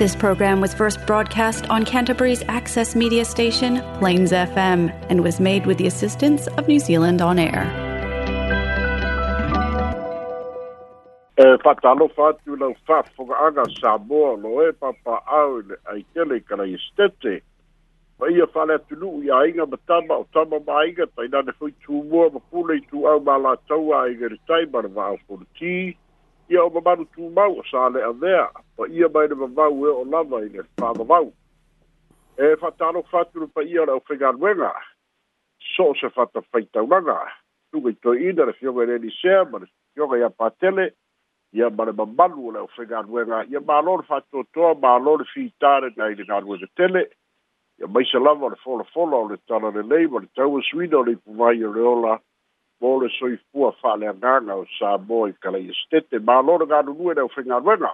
This program was first broadcast on Canterbury's access media station, Plains FM, and was made with the assistance of New Zealand On Air. E lau Samoa loe le aitele i Ma ia o tama tainane tūmua ma mā ia o mamanu tumau o sale avea o ia mai le vavau e o lava i le fāvavau e fatalo fatulu pa ia le ʻaufegaluega so o se fatafaitaulaga tuga itoiina le fioga lelisea ma le fioga ia patele ia ma le mamalu o le ʻaufegaluega ia mālo le faatoatoa mālo le fitalena i le galuega tele ia maisa lava o le folafola o le tala lelei ma le taua e suina o le ipuvai o le ola bole soi fua fale anganga o sa boi kala i estete, ma alore gano nue leo whinga ruenga.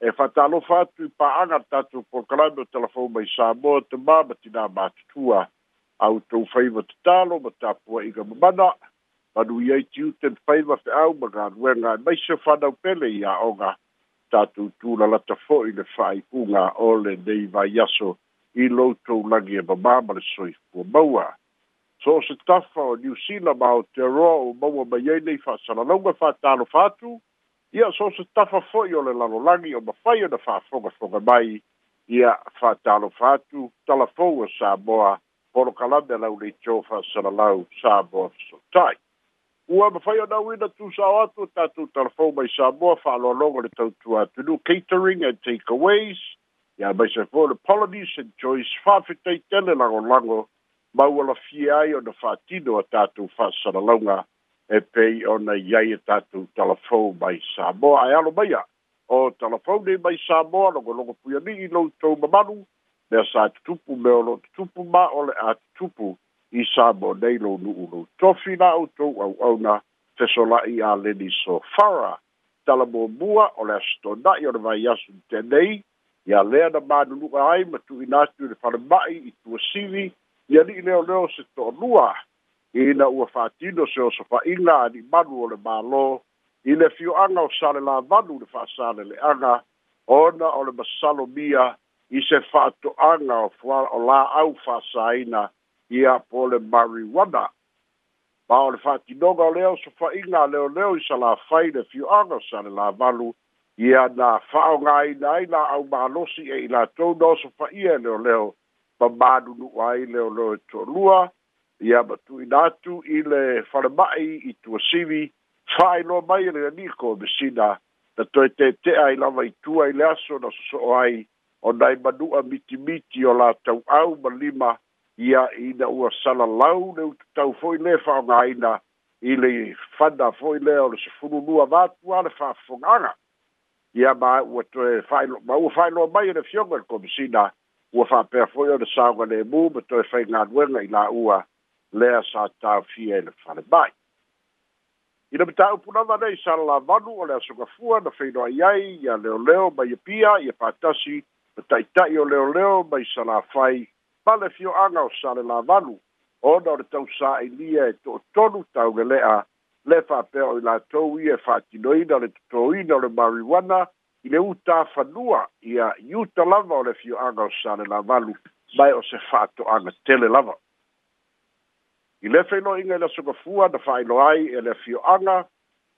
E fatalo alo fatu pa anga tatu po kalame o telefon sa boi te ma mati nga matutua au tau whaiva te talo ma tapua inga mamana, manu i ei tiu ten whaiva te au ma gano ruenga e mai se whanau pele i a onga tatu tu la lata fo i le whai unga ole nei vai yaso i loutou langi e mamama le soi fua maua. Mamama. so o se tafa o New Zealand ma Aotearoa o maua mai ai nei fa'asalalauga fa'atalofa atu ia so o se tafa fo'i o le lalolagi o mafai ona fa'afogafoga mai ia fa'atalofa atu talafou o samoa polokalame a lau leitio fa'asalalau samoa So, fesotai ua mafai ona auina tusao atu o tatou talafou mai samoa fa'aloaloga le tautua atunu catering and takeaways ia mai se fo le polonies and joyce fa'afetaitele lagolago mauala fie ai ona fa'atino a tatou fa'asalalauga e pei ona iai e tatou talafou mai samoa ae alo maia o talafou nei mai samoa logologo puiali'i loutou mamalu mea sa tutupu me o lo'o tutupu ma o le a tutupu i samoa nei lou nu'u lou tofi la outou au'auna fesola'i a leni sofara talamuamua o le asotona'i o le vaiasu tenei ia lea na manunu'a ai ma tu'ina atu i le falema'i i tuasili ia li'i leo leo se toʻalua ina ua fa'atino se o safa'iga a li malu o le mālō i le fio'aga o sale lavalu le fa'asaleleaga ona o le masalo mia i se fa'ato'aga o fua o la'au fa'asāina ia po le mariwana ma o le fa'atinoga o lea o safa'iga a leoleo i sa lafai le fio'aga o sale lavalu ia na fa'aogāina ai la'au mālosi e i latou na o safa'ia e leoleo leo pamadu nu ai le o loe tolua ia batu i natu i le whanamai i tua sivi whai no mai le aniko me sina na toi te te ai lava i tua i le aso na so ai o nai manua miti miti o la tau au ma lima ia i na ua sala lau le utu tau foi le wha o ngaina i le whana foi le o le se funu nua vātu a le wha fonganga ia ma ua toi whai no mai le fionga le komisina ia fa per fo'i o le sauga lemu ma toe faigaluega i la'ua a sa tāfia i le falebai i le mataupulava lei salalavalu o le asogafua na feiloa i ai ia leoleo mai ia pia ia patasi ma ta'ita'i o leoleo mai salafai ma le fio'aga o salelavalu ona o le tausā'ilia e to'otolu taugele'a le fa'apea o la to ia e fa fa'atinoina o le totoina o le mariuana i le uta tafanua ia iuta lava o le fioaga o sale le lavalu mai o se fa'ato'aga tele lava i le feilo'iga i le asogafua na fa'ailoa ai e le fioaga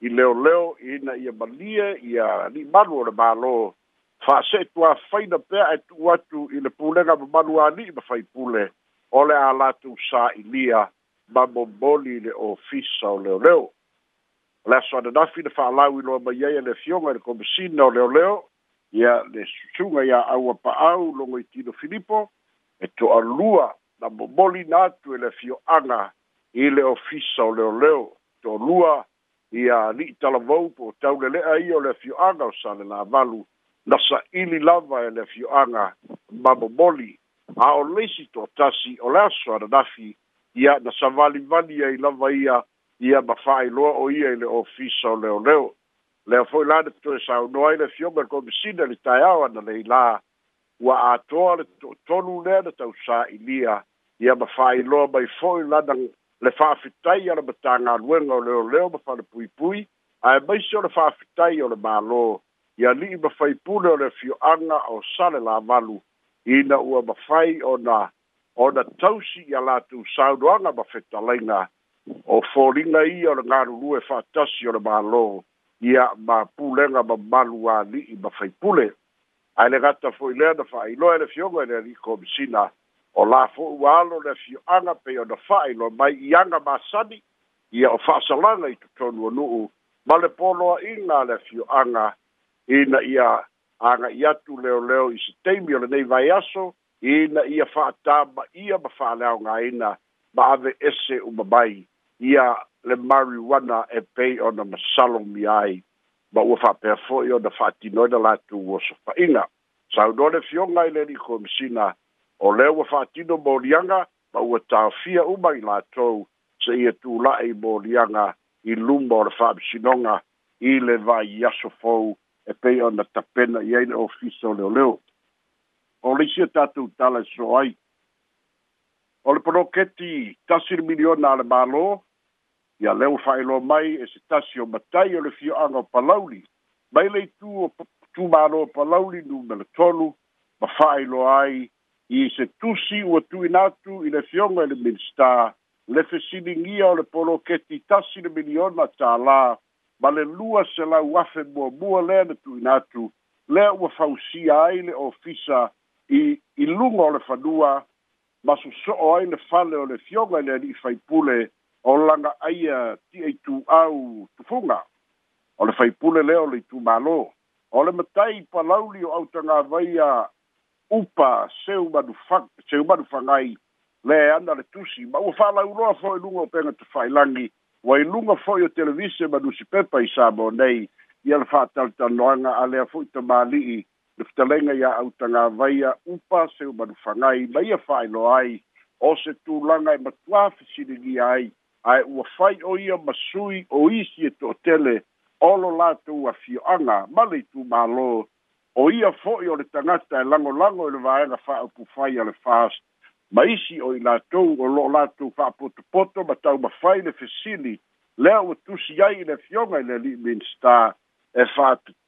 i leoleo ina ia malie ia ni'malu o le mālō fa'ase'etuāfaina pea e tu'u atu i le pulega mamalu ali'i ma faipule o le a latou sā'ilia ma momoli le ofisa o leoleo le aso ananafi na fa'alau i loa mai aia le fioga i le komasina o leoleo ia le susuga ia aua pa'au logo i tino filipo e to'alua na momoli na atu e le fioaga i le ofisa o leoleo to'alua ia ali'i talavou po o taulele'a ia o le fioaga o sa le lavalu na sa'ili lava e le fioaga ma momoli a o leisi to'atasi o le aso ananafi ia na savalivali ai lava ia ia ma fa'ailoa o ia i le ofisa o leoleo lea fo'i la le totoe saunoa ai le fioga le komisina li taeao ana lei lā ua atoa le totonu lea na tausā'ilia ia ma fa'ailoa mai fo'i lana le fa'afitai a le matagaluega o leoleo ma fa'alepuipui ae maisi o le fa'afitai o le mālō ia li'i ma faipule o le fio'aga o sale lavalu ina ua mafai ona ona tausi ia latou saunoaga ma fetalaiga la o foringa i o ngā rurua e whātasi o le mālō i a mā pūlenga ma malu a ni i ma whai pule. Ai le gata fōi lea na whai loa e le fionga e le ni ko misina o la fō ualo le fionga pe o na fai loa mai i anga mā sani i a o whāsalanga i tu tonu o nuu ma le pōloa i ngā le fionga i na i a anga i atu leo leo i se teimi o le nei vai aso i na i a whātā ma i a ma whālea o ngā ina ma ave ese u mamai ia le marijuana e pei ona masalo mi ai ma ua faapea foʻi ona faatinoi na latou ua sofaʻiga saunoa le fioga i le likomasina o lea ua faatino molianga ma ua taofia uma i latou se ia tulaʻi molianga i luma o le faamasinoga i le vaiaso fou e pei ona tapena i ai le ofisa o leoleo o le isi a tatou tala e so ai o le poloketi tasi le miliona a le malō ia leo failo mai e se tasi o matai o le fioaga o palauli mai le itu o tumālo o palauli numele tolu ma faailoa ai i se tusi ua tuina atu i le fioga i le minista le fesiligia o le poloketi tasi le miliona tālā ma le lua se lau afe muamua lea na tuina atu lea ua fausia ai le ofisa i, i luga o le fanua ma soso'o ai le fale o le fioga i le alii faipule o langa aia ti ei tu au tu funga. O le fai pule leo le tu malo. O le matai pa lauli o au tanga vai a upa seu manu fangai le anda le tusi. Ma ua whala uroa fo i lunga o penga tu fai langi. Ua i lunga fo i o televise manu si pepa i sabo nei. I ala whātal tanoanga a lea fo i ta mali i. Le fitalenga ia au tanga vai a upa seu manu fangai. Ma ia whai ai. O se tu langa e matua fisiringi ai ai ua fai o ia ma sui o isi e toʻatele olo latou afioaga ma le itumālō o ia fo'i o le tagata e lagolago i le vaega fa'aupufai a le fast ma isi o i latou o lo'o latou fa'apotopoto ma taumafai le fesili lea ua tusi ai i le afioga le ali'i minsta e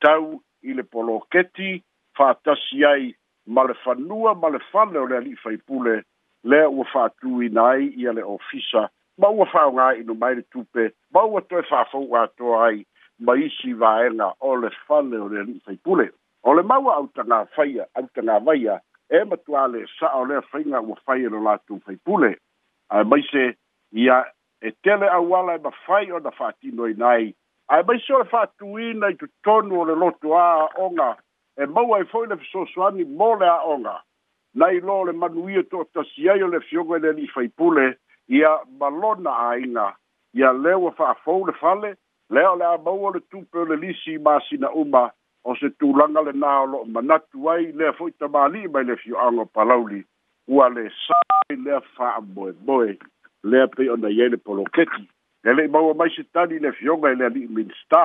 tau i le polo e poloketi fa'atasi ai ma le fanua ma le fale o le ali'i o lea ua i ai ia le ofisa Maua ua faaogā'ino mai le tupe Maua ua toe fa'afou atoa ai ma isi vaega o le fale o le ali'i faipule o le maua autagā faia autagā vaia e matuā le sa o lea faiga ua fai e lo latou faipule mai se ia e tele auala e mafai ona fa'atinoina ai ae maise o le fa'atuina i tonu o le lotu a aʻoga e maua ai fo'i le fesoasoani mo le aʻoga nai lo le manuia to ai o le fioga i le ali'i faipule ia malona ainga ia lewa fa fou le fale le ole a bau le tupe le lisi ma sina uma o se tulanga le naolo manatu ai le foi ta mali mai le fio ango palauli ua le sai le fa boe boe le pe ona yele poloketi le le bau mai se tani le fionga le li minsta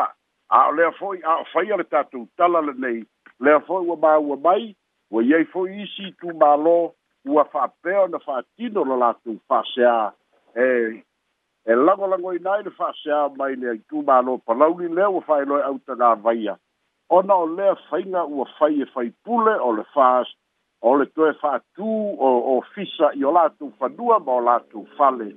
a le foi a fai le tatu tala le nei le foi wa ba wa mai wa ye foi isi tu malo ua faapea ona faatino lo eh, eh, latou fa'aseā e e lagolagoina ai le fa'aseā mai le aitu mālo palauli lea ua fa'ailoe autagāvaia ona o lea faiga ua fai e faipule o le fā o le toe fa'atū o o fisa i o latou fanua ma o latou fale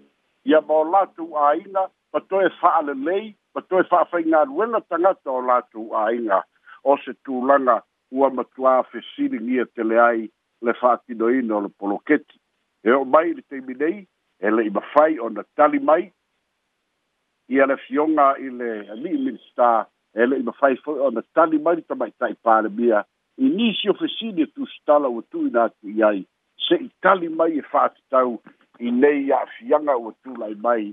ia ma o latou āiga ma toe fa'alelei ma toe fa'afaigaluega tagata o latou āiga o se tulaga ua matuā fesiligia tele ai le fa'atinoina o le poloketi e o'o mai i le taimi nei e le'i mafai ona tali mai ia le fioga i le ali'i minista e le'i mafai foi ona tali mai le tamaita'i palemia i nisi ofesini e tusitala ua tu'ina atu i ai se'i tali mai e fa'atatau i nei a'afiaga ua tulai mai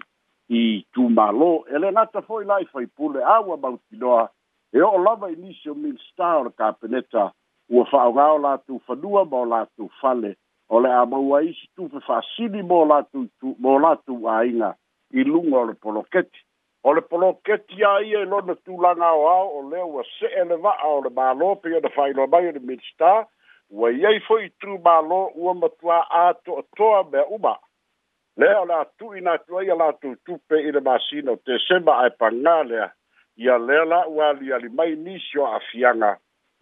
i tumālō e le gata fo'i la i faipule a ua mautinoa e o'o lava i nisi o minista o le kapeneta ua fa'aoga o latou fanua ma o latou fale o le a maua isi tufe fa'asili mo latou tu mo latou āiga i luga o le poloketi o le poloketi ia ia i lona tulaga aoao o lea ua se'e le va'a o le mālō pe ona failoa mai o le minista ua i ai fo'i tu mālō ua matuā ātoatoa mea uma lea o le atu'i na atu ai a latou tupe i le masina o tesema ae pagā lea ia lea la'u aliali mai nisi o a'afiaga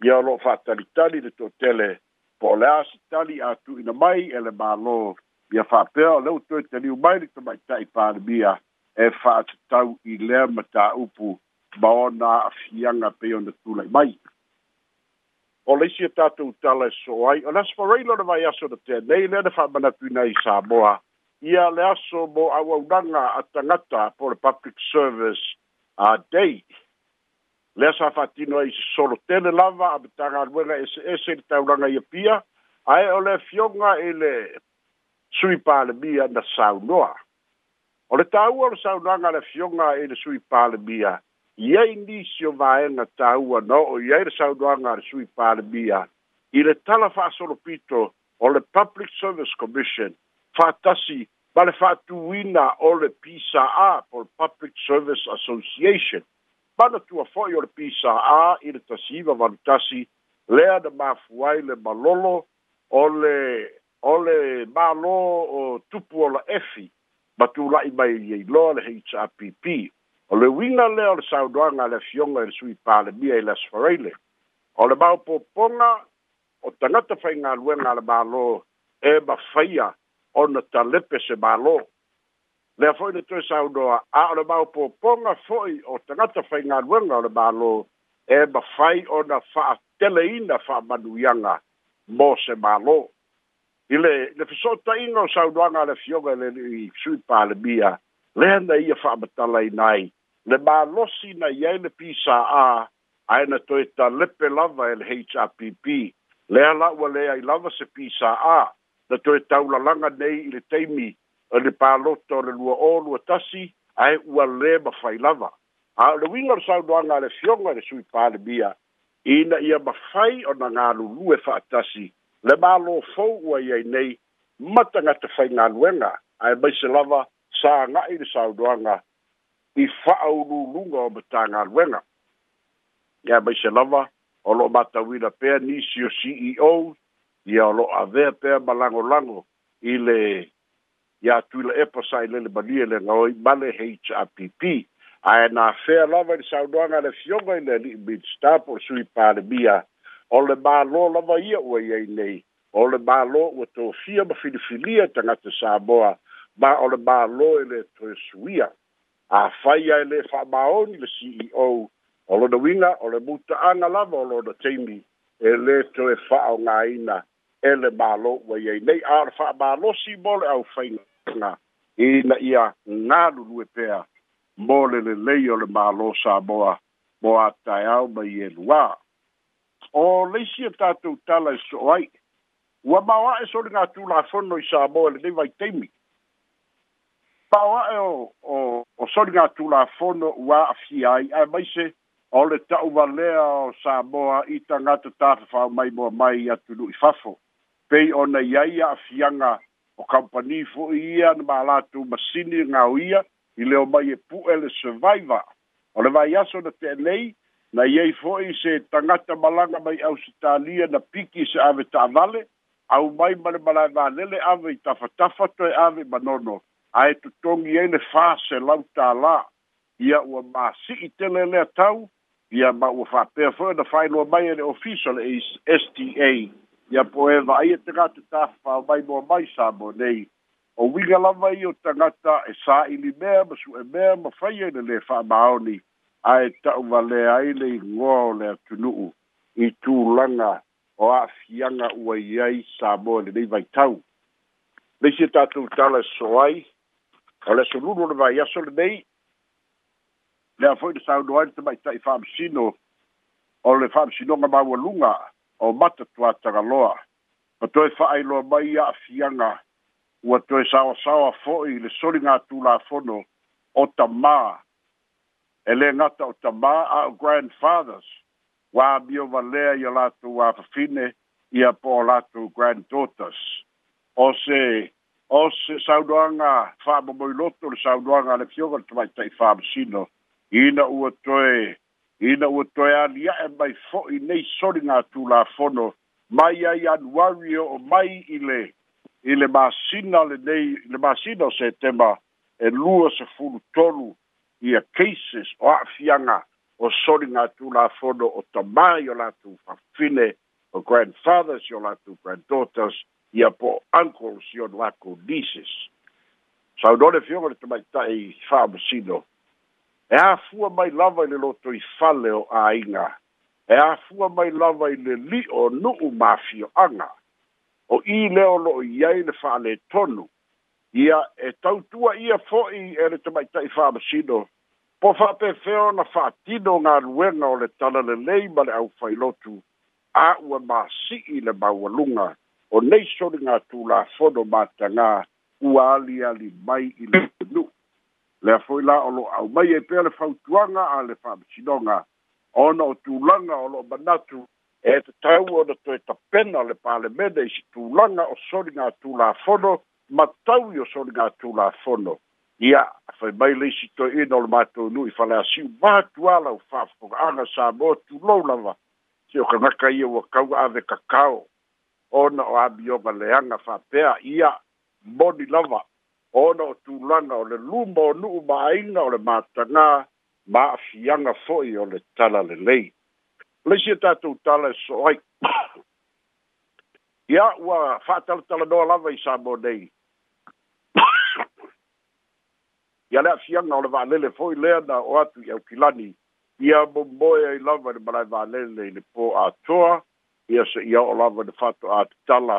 ia lo fa tali tali de to tele pola tali a tu ina mai ele ma lo ia fa pe le to tele u mai to mai tai pa de bia e fa tau i le mata upu ba ona fianga pe on de tu le mai o le sia tatu tale so ai o las for real of aso de te nei le fa mana tu nei sa boa ia le aso bo au au danga atangata por public service a day le sa fatino ai solo tele lava abtaga luega ese ese le tauranga ia pia ae o e le fioga i le sui palemia na saunoa e o le tāua o le saunoaga le fioga i le sui palemia iai nisi o vaega tāua na oo iai le saunoaga a le sui palemia i le tala fa'asolopito o le public service commission fa'atasi ma le fa'atūina o le pisa a po le public service association pana tua foi o le pisa a i le tasiva vanutasi lea na mafuai le malolo o le o le malo o tupu o la efi ma tulaʻi mai iai loa le happ o le uiga lea o le saunoaga a le afioga i le sui palemia i le asfaraile o le maopoopoga o tagata faigaluega a le malo e mafaia ona talepe se malo le foi le tue sau noa a o le mau poponga foi o tangata fai ngā ruanga o le malo e ma fai o na faa tele ina faa manuianga mo se malo i le le fiso ta ingo sau noanga le fioga le i sui pa le bia le hana ia faa matala i nai le malo si na iei le pisa a a ena toi ta lepe lava el HRPP le ala ua lea i lava se pisa a na toi taulalanga nei i le teimi o le palota o le lua o lua tasi ae ua lē ma fai lava a o e le uiga o le saunoaga a le fioga i le sui palemia ina ia mafai ona galulu e fa'atasi le malo fou ua iai nei ma tagata fai galuega ae maise lava saga'i le saunoaga i fa'aululuga o matagaluega ia maise lava o lo'o matauina pea nisio ceo ia o lo'o avea pea ma lagolago i le ia tuila e pasai lele malia le gaoi ma le hpp ae na fea lava i le saunoaga le fioga i le ali'i minstap o le sui palemia o le mālō lava ia ua iai nei o le mālō ua tofia ma filifilia tagata samoa ma o le mālō i le toesuia afai ae lē fa'amaoni le ceo o lona uiga o le mutaaga lava o lona taimi e lē toe fa'aogāina e le mālō ua iai nei a o le fa'amālosi mo le ʻaufaiga tanga i na ia ngā lulue pēa mō le le lei o le mā lo sā moa mō tai au mai e lua. O leisi e tātou tala e so ai, ua mawa e sori ngā tū la fono i sā moa le nevai teimi. Pawa e o, o, o sori ngā tū la fono ua a fi ai, ai mai se o le tau walea o sā moa i tangata tāwhawhau mai mō mai i atu lu i fafo. Pei o na iaia a fianga o kampani fo'i ia na mālātou masini gao ia i leo mai e pu'e le survivor o le vai aso na te'elei na iai fo'i se tagata malaga mai ausitalia na piki se ave ta'avale au mai ma le malae valele ave i tafatafa toe ave manono ae totogi ai le fā selau tālā ia ua masi'i tele lea tau ia ma ua fa'apea fo'i na failoa mai e le ofisa le sta ia poe vai e tangata ta whao mai mua mai sa mo nei. O winga lava i o tangata e sa ili mea ma su e mea ma whai e le wha maoni a e tau wa le aile i ngoa o le atunuu i tū langa o a fianga ua i ai sa mo nei vai tau. Nei si e tātou tala soai o le so lūno le vai aso nei le foi fwoi le sa unu aile te mai tai wha o le wha msino ma maua lunga o mata tua taga loa. O toi whaai loa mai a fianga, ua toi sawa sawa fo'i le soli ngā tū la fono o ta mā. E le ngata o ta mā a o grandfathers, wā mio wa lea i a lātou wā fafine i a po lātou granddaughters. O se, o se saunoanga whāma moi loto le saunoanga le fionga le tamaitai whāma sino, i na ua toi, ina ua toe aliaʻe mai fo'i nei soliga tulafono mai ai anuari oo mai i le i le masina lenei i le masina o setema e lua sefulu tolu ia cases o a'afiaga o soliga tulafono o tamai o latou fafine o grandfathers o latou granddaughters ia po o uncles i o lako leases saunole fioga le tamaita'i fa'amasino e a afua mai lava i le loto i fale o āiga e a afua mai lava i le li'o nu'u mafioaga o i leo lo'o i ai le tonu. ia e tautua ia fo fo'i e le tamaita'i fa'amasino po pe feo na fa'apefea ona fa'atino galuega o le tala le lei ma le fai lotu a ua i le maualuga o la soligatulafono matagā ua ali mai i le nu'u le foi la o lo au mai e pele fautuanga a le fa bisidonga ona tu tulanga o lo banatu e te tau o na toi tapena le pale mede i si tulanga o sori tu la fono, ma tau i o sori ngā tūlā fono. Ia, a whai mai le si toi ino le mātou nui, whalea si u mātu ala u whāwhonga anga sā tu tū lava si o ka ngaka ia ua kau ave kakao, ona o abioga leanga whāpea, ia, moni lava, ona o tulaga o le luma o nu'u ma'aina o le matagā ma afiaga fo'i o le tala lelei laisi e tatou tala e so ai ia ua fa'atalatalanoa lava i sa mo nei ia le afiaga o le va'alele fo'i lea na o atu i aukilani ia momoe ai lava i le malae va'alele i le pō atoa ia se'i ao lava i le fa ato'a tatala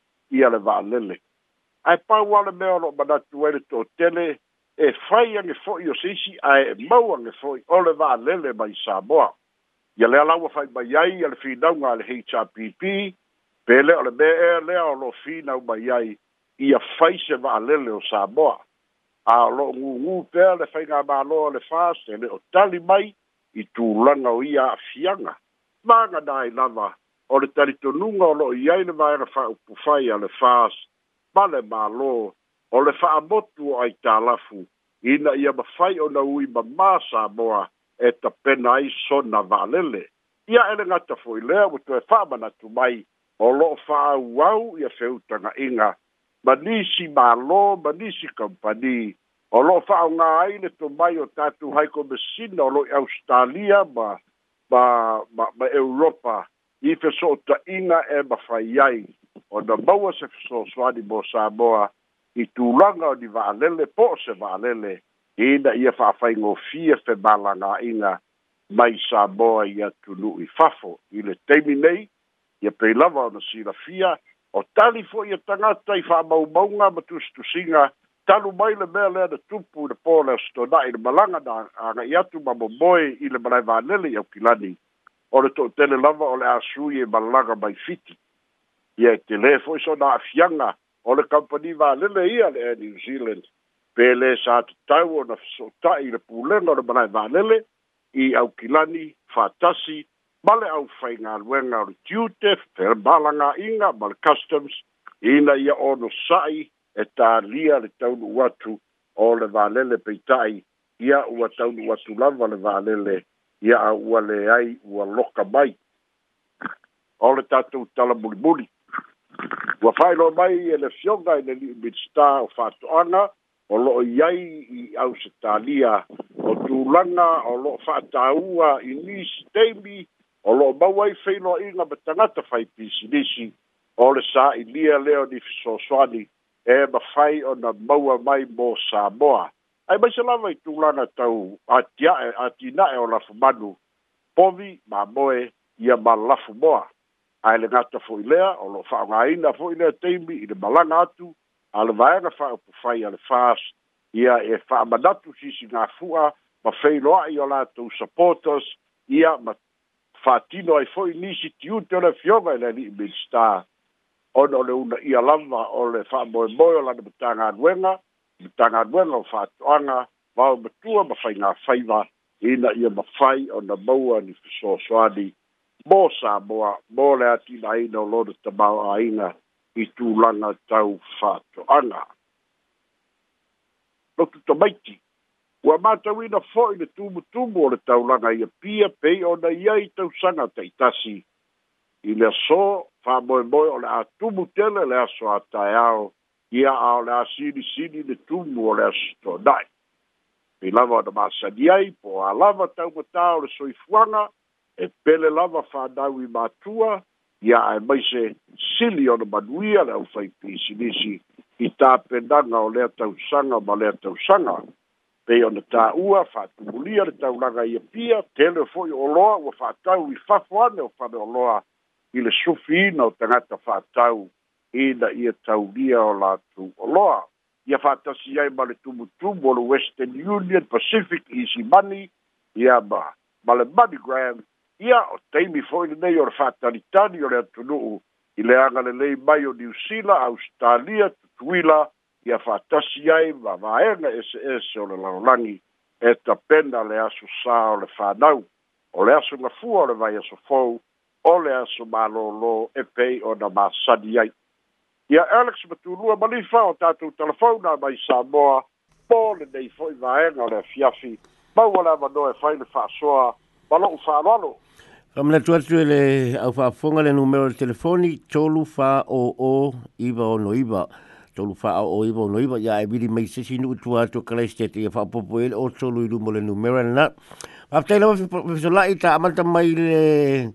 ia le va'alele ae pau ale mea o lo'o manatu ai le toʻatele e fai age fo'i o se isi ae e mau age fo'i o le va'alele mai saboa ia lea laua fai mai ai a le finauga a le hpp pe lea o le mea ea lea o lo'o finau mai ai ia fai se va'alele o samoa a o u gūgū pea le faiga mālō o le fas e le'o tali mai i tulaga o ia a'afiaga magana ai lava o le talitonuga o lo'o i ai le vaega fa'aupufai a le fas ma le mālō o le fa'amotu o aitalafu ina ia mafai ona ui ma mā samoa e tapena ai sona va'alele ia ele gata fo'i lea ua toe fa'amanatu mai o lo'o fa'auau ia feutaga'iga ma nisi mālō ma nisi kampani o lo'o fa'aogā ai le tomai o tatou haikomesina o lo'o i australia ma ma ma ma europa i ina e mafai ai ona maua se fesoasoani mo samoa i langa o va alele po va alele va'alele ina ia fa'afaigofie femalagā'ina mai samoa ia i fafo i le taimi nei ia pei lava ona fia o tali i a tangata i maunga ma singa talu mai le mea lea na tupu i po le asitona'i i le malanga na i atu ma moe i le va valele i kilani o le to'atele lava o le asui e malaga mai fiti ia e telē e fo'i so na afiaga o le kampani valele ia le air new zealand pe lē sa tatau ona fesoota'i le pulega o le malae valele i aukilani fatasi ma le aufaigaluega o le tute pe le malagaʻiga ma le customs ina ia onosa'i e tālia le taunu'u atu o le valele peita'i ia ua taunu'u atu lava le valele ia a ua leai ua loka mai o le tatou tala mulimuli ua failo mai e le fioga i e le li'i minista o fa'atoʻaga o lo'o i ai i ausitalia o tulaga o lo'o fa'ataua i nis taimi o lo'o mau ai feiloaʻiga ma tagata fai pisinisi o le sa'ilia lea e o ni fesoasoani e mafai ona maua mai mo samoa ai mai se lava i tulaga tau atia'e atina'e o lafu manu povi mamoe ia malafu moa ae le gata fo'i lea o lo'o fa'aogāina fo'i lea taimi i le malaga atu a le vaega fa'aupufai a le fas ia e fa'amanatu sisigāfu'a ma feiloa'i o latou supporters ia ma fa'atino ai fo'i nisi tiute o le fioga i le ali'i minstar ona o le una ia lava o le fa'amoemoe o lana matagaluega ma tanga duenga o whātuanga, wau matua ma whai ngā whaiva, ina ia ma whai o na maua ni fiso soani, mō sā moa, mō le ati na ina o lona ta mau a ina, i tū langa tau whātuanga. Lotu ta maiti, ua mātau ina fōi na tūmutumu o le tau langa ia pia pei o na ia i tau sanga teitasi, i le so, wha moe moe o le a tūmutele le aso a tai ao, ia a o le asili sili le tumu o le asitonai pei lava o na masali ai po a lava taumatā o le soifuaga e pele lava fanau i matua ia ae maise sili ona manuia le aufai pisilisi i tapenaga o lea tausaga ma lea tausaga pei ona tāua faatumulia le taulaga ia pia tele foʻi oloa ua faatau i fafo ane o faleoloa i le sufiina o tagata faatau ina ia taulia o latu o loa. Ia whātasi ai ma le tumutumu o le Western Union Pacific Easy Money, ia ma, ma le MoneyGram, ia o teimi foi le nei o le whātaritani o le atunuu, i le anga le lei mai o New Zealand, Australia, Tuila, ia whātasi ai ma vaenga SS o le larolangi, e ta pena le aso sā o le whānau, o le aso ngafua o le vai aso fau, o le aso mālōlō e pei o na māsadi aiki ia alex matulua ma lifa o tatou telefona mai samoa pole nei foʻi vaega o le afiafi mau ale avanoa e fai le faasoa ma loʻu faalalo a manatu atu e le au faafofoga le numero le telefoni tolu faoo iva o tolu faoo iva onoiva ia e vili mai sesi nuu tua atu kalaistete ia faapoopo ai le o tolu i luma o le numero lana faafetai lava fesolaʻi taamata mai le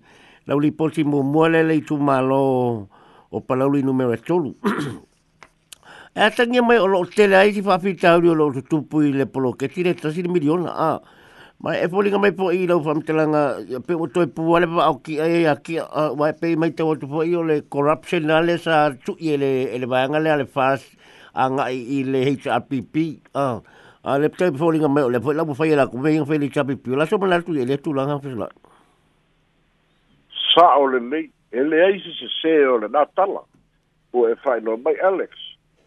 laulipoti muamua tu malo o palauli numero e tolu. e atangia mai o lo tele ai si whapita o lo tupu i le polo ke tine tasi ni miliona a. Mai e polinga mai po i lau whamtelanga pe o toi puwale pa au ki ai a ki a wai pei mai te watu po i o le corruption na le sa tu i e le e le vayanga le a le whas a nga i le HRPP a. A le pkai polinga mai o le lau whai la kumei ngafei le HRPP o la so manatu i le tulanga whesla. Sa o le leit ele ai se se o le natala o e fai no mai alex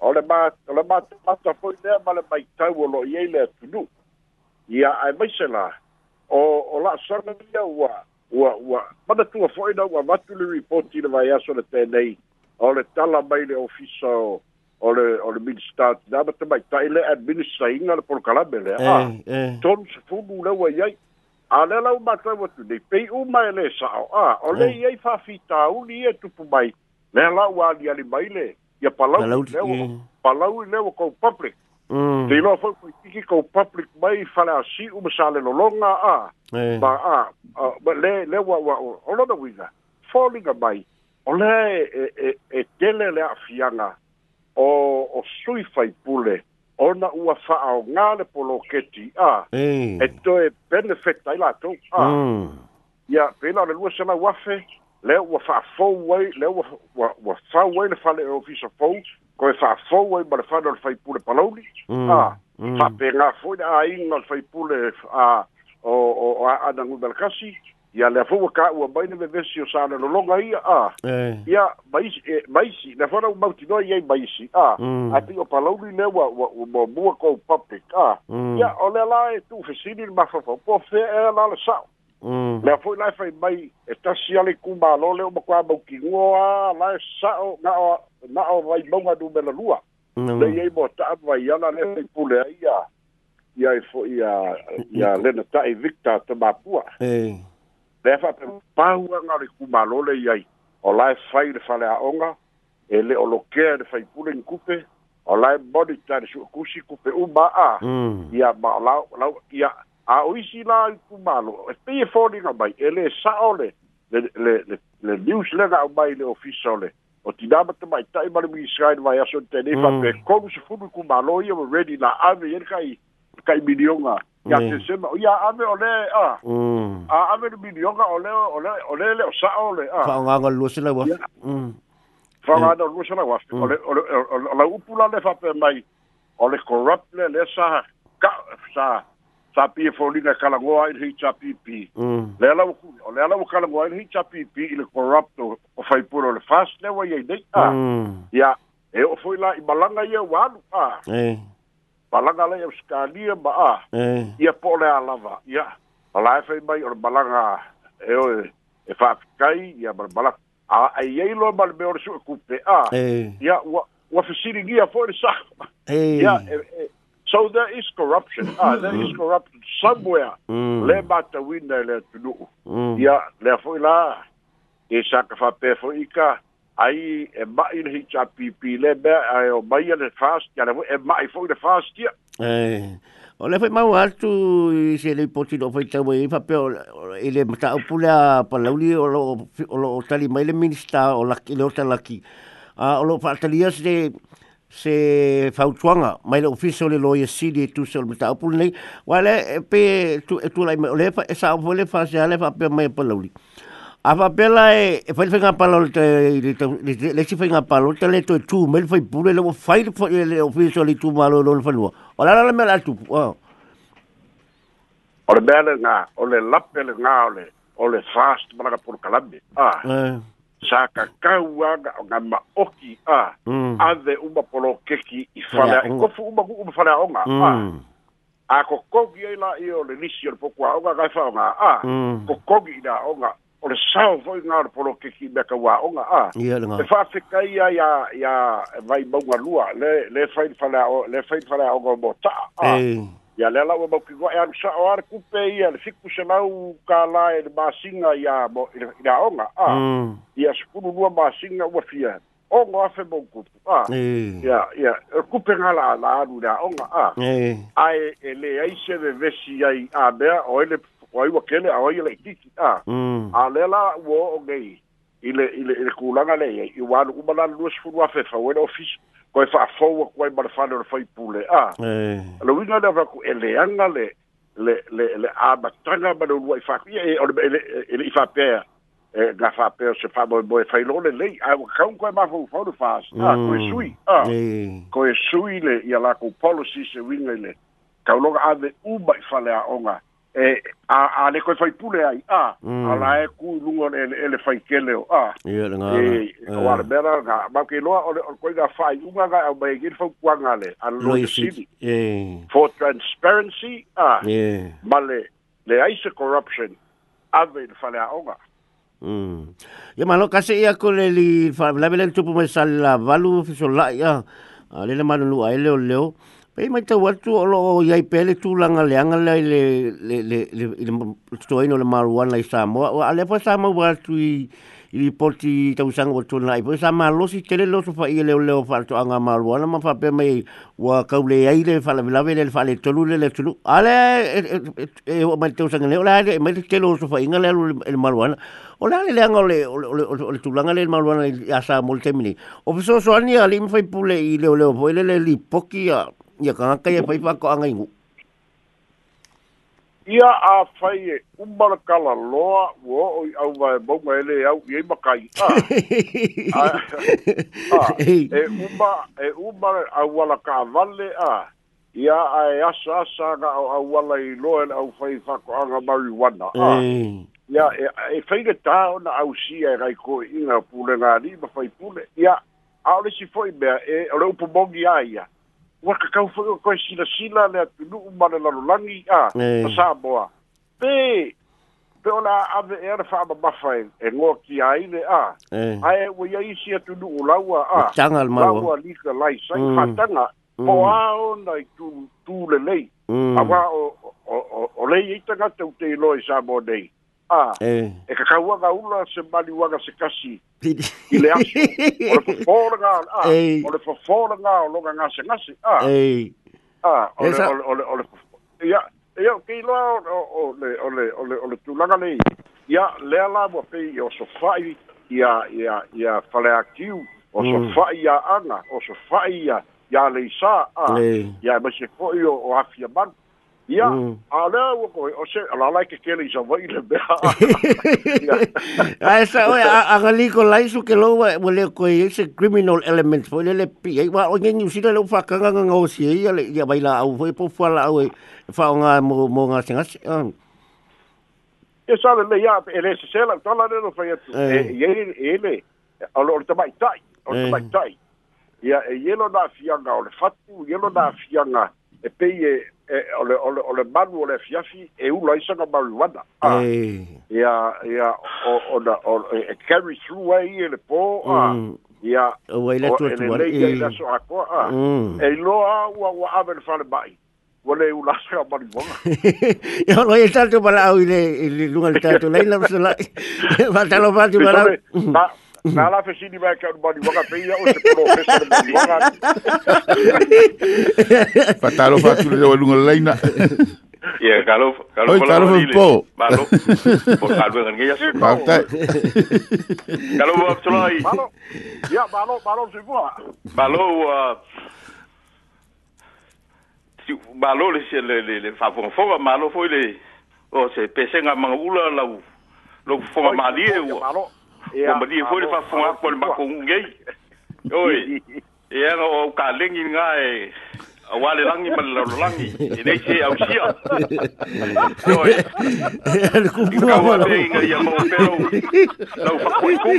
o le ma le ma mata foi ne ma le mai tau o lo ye le tunu ia ai mai se la o o la sona dia wa wa wa ma de tua foi no wa matu le report ile vai aso le tene o le tala mai le ofisa o o le o le minister da ma te mai tai le administrator ngal por kala bele eh, a ah, eh. ton se fu bu le wa ye a le lau matau atu nei pei uma e le saʻoā o le mm. iai faafitauli ia e tupu mai le lau aliali mai le ia palau palau i lea ua kou public mm. teiloa foi koitiki kou public mai faleasiʻu ma sa lelologa a ma eh. a le le ua ua o lona uiga foliga mai o lea e, e e tele le aafiaga o o sui fai pule ona ua fa'aaogā le poloketi a e toe benefit ai latou a mm. ia pela o le lua selau afe lea ua fa'afou ai lea ua ua fau ai le fale e ofisa fou koe fa'afou ai ma le fale o le faipule palauli mm, a fa'apegā mm. foi le āiga o le faipule a o o aanaguma lakasi ia le fu ka ua mai le vesi o sala longa ia a ia maisi e maisi le fora u mautinoa iai maisi a mm. ati o palauli le ua ua muamua kou o a mm. ia o le la e tuufesili le mafaufaupo fea o la le sa'o mm. lea fo'i lae fai mai e tasi ale kumālo le o makuā maukigua a lae o ga'o o vai mauga numela lua le iai mo ta'a vai ala le fai pule ai ia ia e fo'i ia ia lena ta'i victa tamapua eh le fa pe pau nga le ku malole yai o lai fai le fale a onga e le o loke le fai pule in kupe o lai body tan su kusi kupe u ba a hmm. ia ba la la ia a o isi la ku malo e pe e fo dinga bai e le sa ole le le le le news le ga bai le ofisole o ti dama te mai tai mari mi israel vai aso tene fa hmm. pe kong su fu ku malo ia ready la ave yer kai kai milionga ya mm. te sema ya ave ole a mm. a ave milionga ole ole ole le sa ole a fa nga nga lusina wa mm fa nga nga lusina wa ole ole la upula le fa pe mai ole corrupt le le sa ka sa sa pi folina kala ngoa i hi chapi pi ừ. le la o le la o kala ngoa i hi chapi pi i le corrupt o fai puro le fast le wa ye dei a ya e o foi la i malanga ye wa a eh balaga lai australia ma a eh. ia po o le a lava ia e fai mai eh, o le balaga e oe e fa'afikai ia ma le balaga a aiai loa ma le mea o le su'e kupe a eh. ia ua ua fesiligia fo'i le sa ia e, e, so there is corruption ah mm. there is corruption somewhere mm. le matauina e le atunu'u mm. ia lea fo'i la e sa ka fa'apea fo'i i ka ai e mai le hicha pipi le be ai o mai le fast ya e mai fo le fast ya eh o le fai mau altu i se le poti no fai tau i fape o i le mata au pule a palauli o lo o tali mai le minista o laki le o talaki a o lo fatalia se se fautuanga mai le ofiso le loye sidi e tu se o mata au pule nei wale e pe e tu lai mai o le fai e sa o le fai se a le fape mai palauli Apa pela e eh, foi fenga pala o te le le tu mel foi pure le foi le ofiso le tu malo lo fai no la tu. bele ole fast para por Ah. Eh. Sa oki a. Ah, mm. uma polo keki i fala. uma uma ah. Mm. Ah, la o le sao foi por o que que me ka wa onga a le fa se ka ia ia ia vai ba unha lua le le fai fala o le fai fala o go bota a ia le la ba ki go ia sa o ar ku pe ia le fiku se ma e ba singa ia mo ia onga a mm. ia se kunu lua ba o fia o go a fe bon ku a ia ia e ku pe nga la la onga a ai e le ai se de vesi ai a be o ele wai wa kele awai le tiki a mm. a le la wo o gei ile ile ile kulanga le ye i wan u bala lu sfu wa fe fa we no fish ko fa fo wa ko i bala fa le fa i pule a eh lo wina da fa ku ele anga le le le le a ba tanga ba lu wai fa ku ye e, o le ele e, i fa pe e ga fa pe se fa bo bo fa lo le le a ka mm. un ko ma fo fo fa a ko sui a ko sui le ya la ku policy se wina le ka lo ga de u ba fa le a onga e a a le ko fai pule ai a mm. ala e ku lungo ele ele fai kele o a ia le ngā e o ar bera ga ma ke lo o ko ga fai unga ga o mai e gil fau kuanga le a lo si e for transparency a e male le ai se corruption ave le fale a onga Mm. Ya malo kasi ia ko le li fa la belen tupu mai sala valu fisola ia. le le manu lu ai le leo. Pe mai tau atu o loo iai pele tú leanga le le le le le le stoino ah, le maruana i Samoa. O ale pa Samoa watu i i poti tau sanga o tūna i. Po sa malosi tele loso fa i leo leo fa to anga maruana ma fa pe mai wa kau le ai le fa la velave le fa le tolu le le tolu. Ale e o mai tau sanga leo la le mai tele loso fa inga le le maruana. O le le leanga le le tūlanga le maruana i a Samoa le temini. O piso soani ali mi fai pule i leo leo po ele le li poki a ia ka ngakai e whaipa ko angai ngu. Ia a whai e kala loa wo o i au wae maunga ele au i ei makai. E umara, e umba au wala ka vale a. ya a e asa asa ga au au wala i loa e au whai ko anga marihuana. Ia e, e whai ne tāo na au si e rai ko i ngā pūle ngā ni ma whai pūle. Ia a ole si whai mea e ro pu mongi a ya wa ka kau fo ko si la si la le tu lu ma le la langi ah, a sa boa pe pe ona a ve er fa ba fa e, e, e ngo ki ai le ah. a ai wo ye si tu lu la wa a ah. tangal ma wo wa li ka lai sa fa mm. tanga po mm. a ona i tu tu le lei mm. a wa o o o le ye tanga te u te lo sa bo dei a e ka e kau aga ula se mali uaga se kasi i le aso ole fofolaga a ole fofolaga o loga gase gase a e. a ole ole ia ia keiloa ole ole ole ole tulaga nei ia lea la ua pei o sofai ia ia ia faleakiu o sofai mm. ia aga o sofai ia ia leisā a e. ia e maise foʻi o afia manu Ia, mm. a lea ua koe, o se, ala lai ke kele isa wai le mea. A e sa, oi, a gali ko lai su ke loa, ua lea koe, e se criminal element, po le le pi, e wa, o nge ni usila leo whakanga nga o si, e ia le, ia wai la au, e po fua la au, e whao ngā mō ngā singa, e sa le le, ia, e le se se la, tala le no whaiatu, eh. e, e e le, o le, o le te mai tai, o le eh. te mai tai, ia, e yelo nā fianga, o le fatu, yelo nā fianga, e pei e, e ole ole ole manu ole fiafi e u la isanga marijuana ah. ah ia ia o ona o e, e carry through ai ele po ah mm. ia o ele tu tu ai e la so ako ah e lo a wa wa ave fale mai wale u la sa mari bonga lo e tanto bala au ile lunga tanto la la va talo va tu bala Nā la fe sini mai kia unumani waka pei ya o se polo fesa de mani waka. Patalo fa tu le lunga leina. Ia, kalo fa la rile. Oi, kalo fa po. Malo. Po kalo fa ngeja su. Malo. Kalo fa tu lai. Ia, malo, malo su mua. Malo, uh... Malo le se le le le fa fo fo malo fo le o se pesenga mangula la u lo fo malie u malo Ia. Ma dia foi para fumar com o macu ngai. Oi. E era o caleng ngai. E, Awale langi mal la langi. E nei se au sia. Oi. Ele cumpriu a bola. Ia ngai e ia mo pero. Não foi com.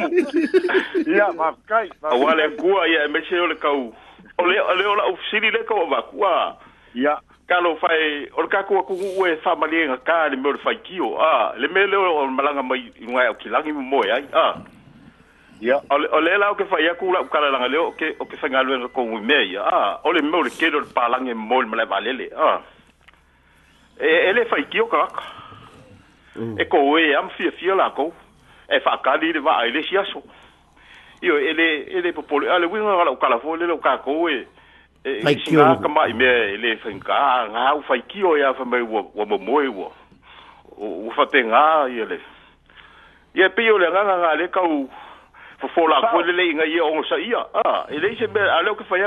Ia, mas kai. Awale cua ia mexeu le cau. Ole ole ola o sili le cau va cua. Ia kalo fai o ka ko ku we fa mali e nga ka ni mo fai ki o a le me le o malanga mai nga o kilangi mo ya e a ya o le la o ke fai ku la ka la nga le o ke o ke sanga le ko mu me ya a o le mo le ke lo pa la nga mo le e vale le a e ele fai ki o ka mm. e ko we am fi fi la ko e fa ka di va ile si aso io ele ele popolo ale wi nga la ka la fo le ka ko we E, e faikio ka e mai me le finka nga au faikio ya fa mai wo wo mo mo wo u fa fo fo la fo le ya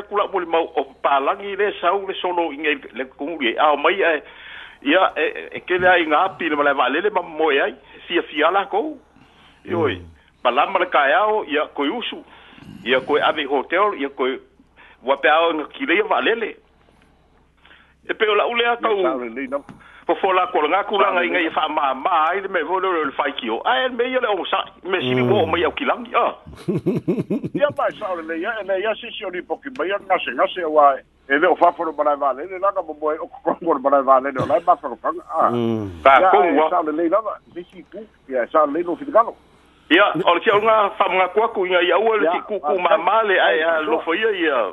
ku la mo le mau o pa la ngi le le solo inge mai e e ke le ai nga pi le mala mm. le ma mo ye si si ka ya ya ko ya ko ave hotel ya ko Wa pe au nga ki leia wa lele. E pe o la ule ata u. Po fola ko nga ku nga nga fa ma ma ai me volo le fa ki o. Ai me yo le o sa me si wo me yo ki lang. Ah. Ya ba sa le ya na ya si si o ni po ki ba ya na se na se wa. E le o fa foro bana va le la ka bo bo o ko ko bana va le la ba fa ko fa. Ah. Ta ko wa. Sa le la ba si si ku. Ya sa le no fi galo. Ya, o le kia o nga fa mga kuaku nga ya ua le ki kuku mamale ai a lofo ia ia.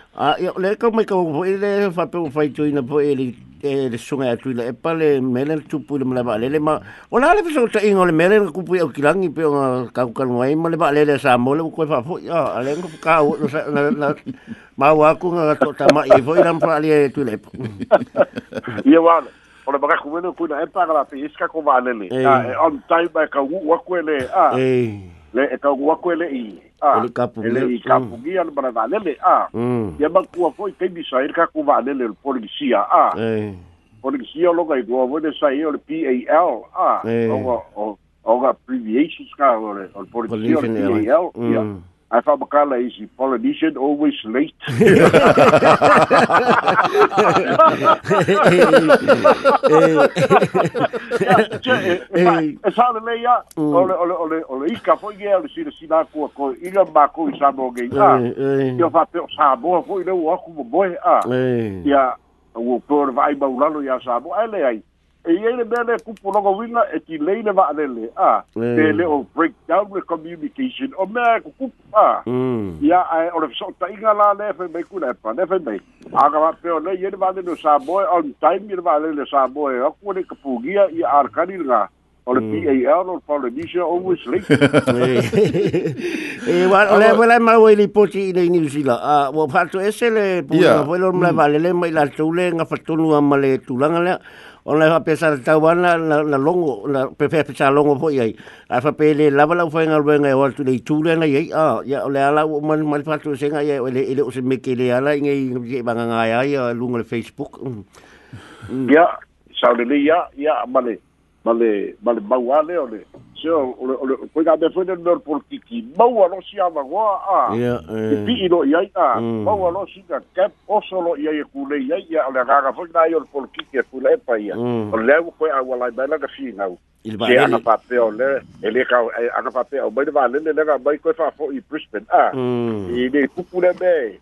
a le ka mai ka ko ile fa pe fa tu ina po ile e le sunga atu e ile e pale melen tu pu le mala le ma ona le so ta ingo le melen ku pu e kilangi pe o ka ka no ai mala e le le sa mo le ko fa fo ya ale ko ka o na ma wa ku nga to ta ma i vo ina pa ale tu le ye wa Ora baka kumene kuna empa gara pe iska ko ni. Ah, on time ba ka wakwele. Ah. Eh. le e tau wako ele i a ele e i mm. kapungia le bara lele a mm. ia makua foi te bisa ir e ka ku valele le polisia a polisia loga i dua vole sai o le PAL a o o o abbreviations ka o le polisia PAL ia mm. I thought Makala is a politician, always late. E sa le leia, ole ole ole ole ika foi ia le sira sina ko ko ila ma ko isa mo ge ta. Yo fa pe sa bo foi le wa ku a. Ya o por vai ba ulalo ya sa e iai le mea le kupulogauiga e tilei le va'alele a mm. te le o breakdown le communication o mea e kukupu a mm. ia ae o le feso'ota'iga la le fai mai kula e pane fai mai akava peo lei iai le va'alele o samoe on time ia le va'alele samoe aku le kapugia ia alekali le gā o le mm. pa ano le polynesia always late eh, e ah, wa le wa le mau le poti i le new zila a wa pa to ese le po le mai vale mm. le mai la tule nga fa tonu a male tulanga le o e le fa pesa ta wa na na longo la pe pe pesa longo po ai a fa e pe le la la fa nga le nga wa tule tule na ai a ya le ala o mai mai fa to ese nga ye le ile o se me ke le ala nga i banga nga ai a lungo le facebook ya mm. sa le ya ya male male male bauale ole so ole ole koi ga defo de nor por kiki bau alo si ava go a ya pi ido ya ta bau alo si ga kap oso lo ya ye kule ya ya ole ga ga fo na yor por kiki kule pa ya ole go koi awa la bela ga si na il ba ya na pa pe ole ele ka ana pa pe o ba de ba le le ga ba ko fa fo i brisbane a i de kupule be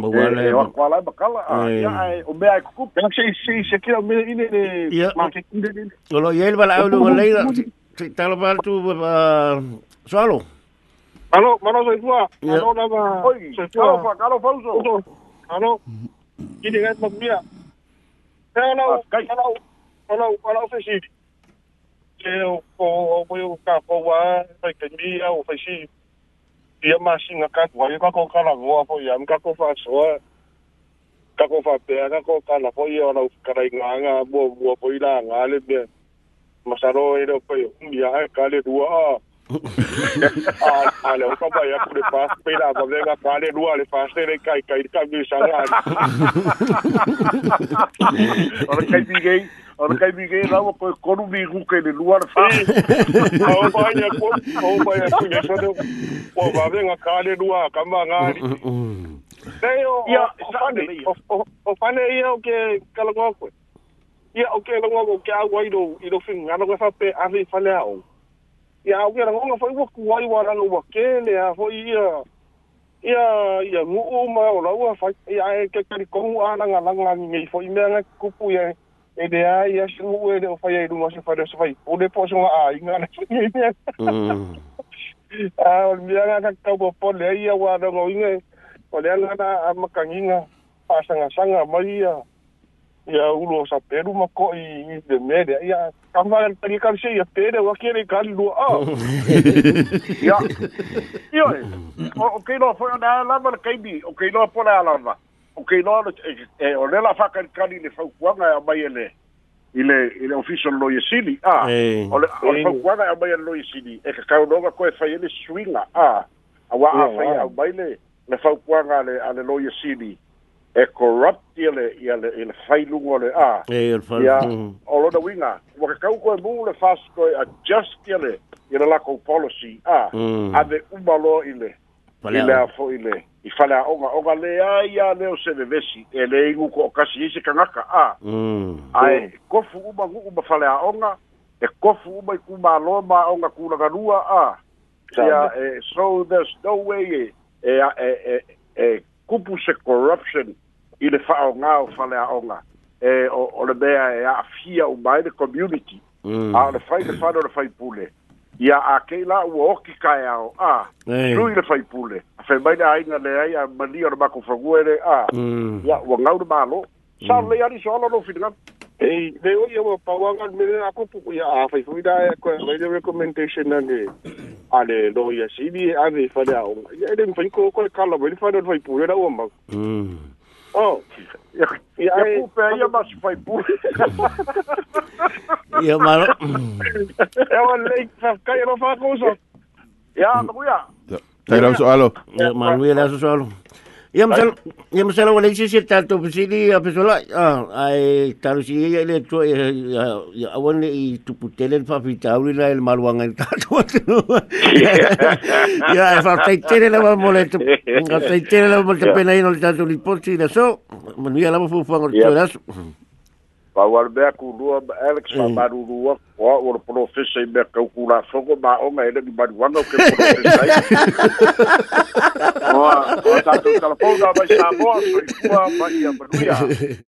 solo eh, sí. por pia masinga ka wa ka ko kala go a po ya ka ko fa so ka ko fa pe ka ko kala po ya na ka ra nga nga bo bo po ila nga e le be masaro ero pe un ya ka le dua a ale ka ba ya ku le pas pe la ba le ka ka le dua le pas te le kai kai ka mi sa nga ora kai di o le kaimige lawa koe konu miguke le lua le faaaaaaaaaaaaga kale lua kamagali o fane ia o ke kalagoa koe ia o ke lagoa o ke auai lou i lou figu galagoe faape afe fale aou ia au ke lagoga foi ua kuai ua laga a kelea hoi Ya ya mu ngu'u ma o laua fai ia e ke kalikogu alaga laga agigei foi mea gake kupu iae e de e e mm. ai a shu e de fai ai lunga se fai se fai o de poso a ai nga na shu ni ne a o mi anga ka ka po po le ia wa do ngoinga o le anga na a ma kanginga pa sanga sanga mai ia ia ulo sa peru ma ko i de me de ia ka ma ka ri ka se ia pere wa kere ka lu a ia io o ke lo fo na la ma ka bi o ke lo po la la Eh, eh, o keinoa le e o lela fa'akalikali le faupuaga e amai ele i le i le ofisa le loia sili a eh. o le o le faupuaga e amai e le loia sili e kakaunoga koe fai ele suiga a auā afai aumai le le faupuaga ale a le loia sili e corrupt ia le ia le ia le failuga o le a ia o lona uiga ua kakau koe mu le fast koe adjust ia ile ia le lakou policy a mm. ave uma loa i a fo'i le i fale aʻoga oga ai ya ne o selevesi e lē igu ko o kasi mm. ai se kagaka a ae kofu uma gu'u ma fale aʻoga e kofu uma i kumālō maʻoga kulagalua a ia e, so there's no way e, e e e e kupu se corruption i le fa'aogā o fale aʻoga e o le mea e a'afia uma ai le community mm. a o le fai le fale o le fai pule Ya, akela kei la ua oki kaeao a lui le faipule afe mai le aina leai a malia le makofagua ele a mm. ia ua gau le malo mm. salolei ali soala lo finagau ei leo ia ua pauaga melea kupu ia a faifoila e koeai le recommendation ane a le loia sili e ave fale aoga ia ele mafaiko koe kala mai le fale o faipule la ua mau mm. Oh. ja, jij... Eh, poep, je was van je ja, maar... ja, maar leek, kan je nog van Ja, dat mm. moet ja. Ja, hallo. Ja, maar hoe je dat zo? Yang masalah Malaysia saya la tahu persili si oficina Ah, ai taruh sini ya le tu ya le putelen fa la el maluango tak tahu. Ya, fa taitere la mole Fa taitere la mole pena ino le tanto li porci da so. a la fu fu ngor tu paualemea kulua ma alex mamalulua hum. oa ua le profesa i mea kaukū lafogo maʻoga e legi maluaga o ke profesai oa tatou talafona mai sa moa soifua ma a manuia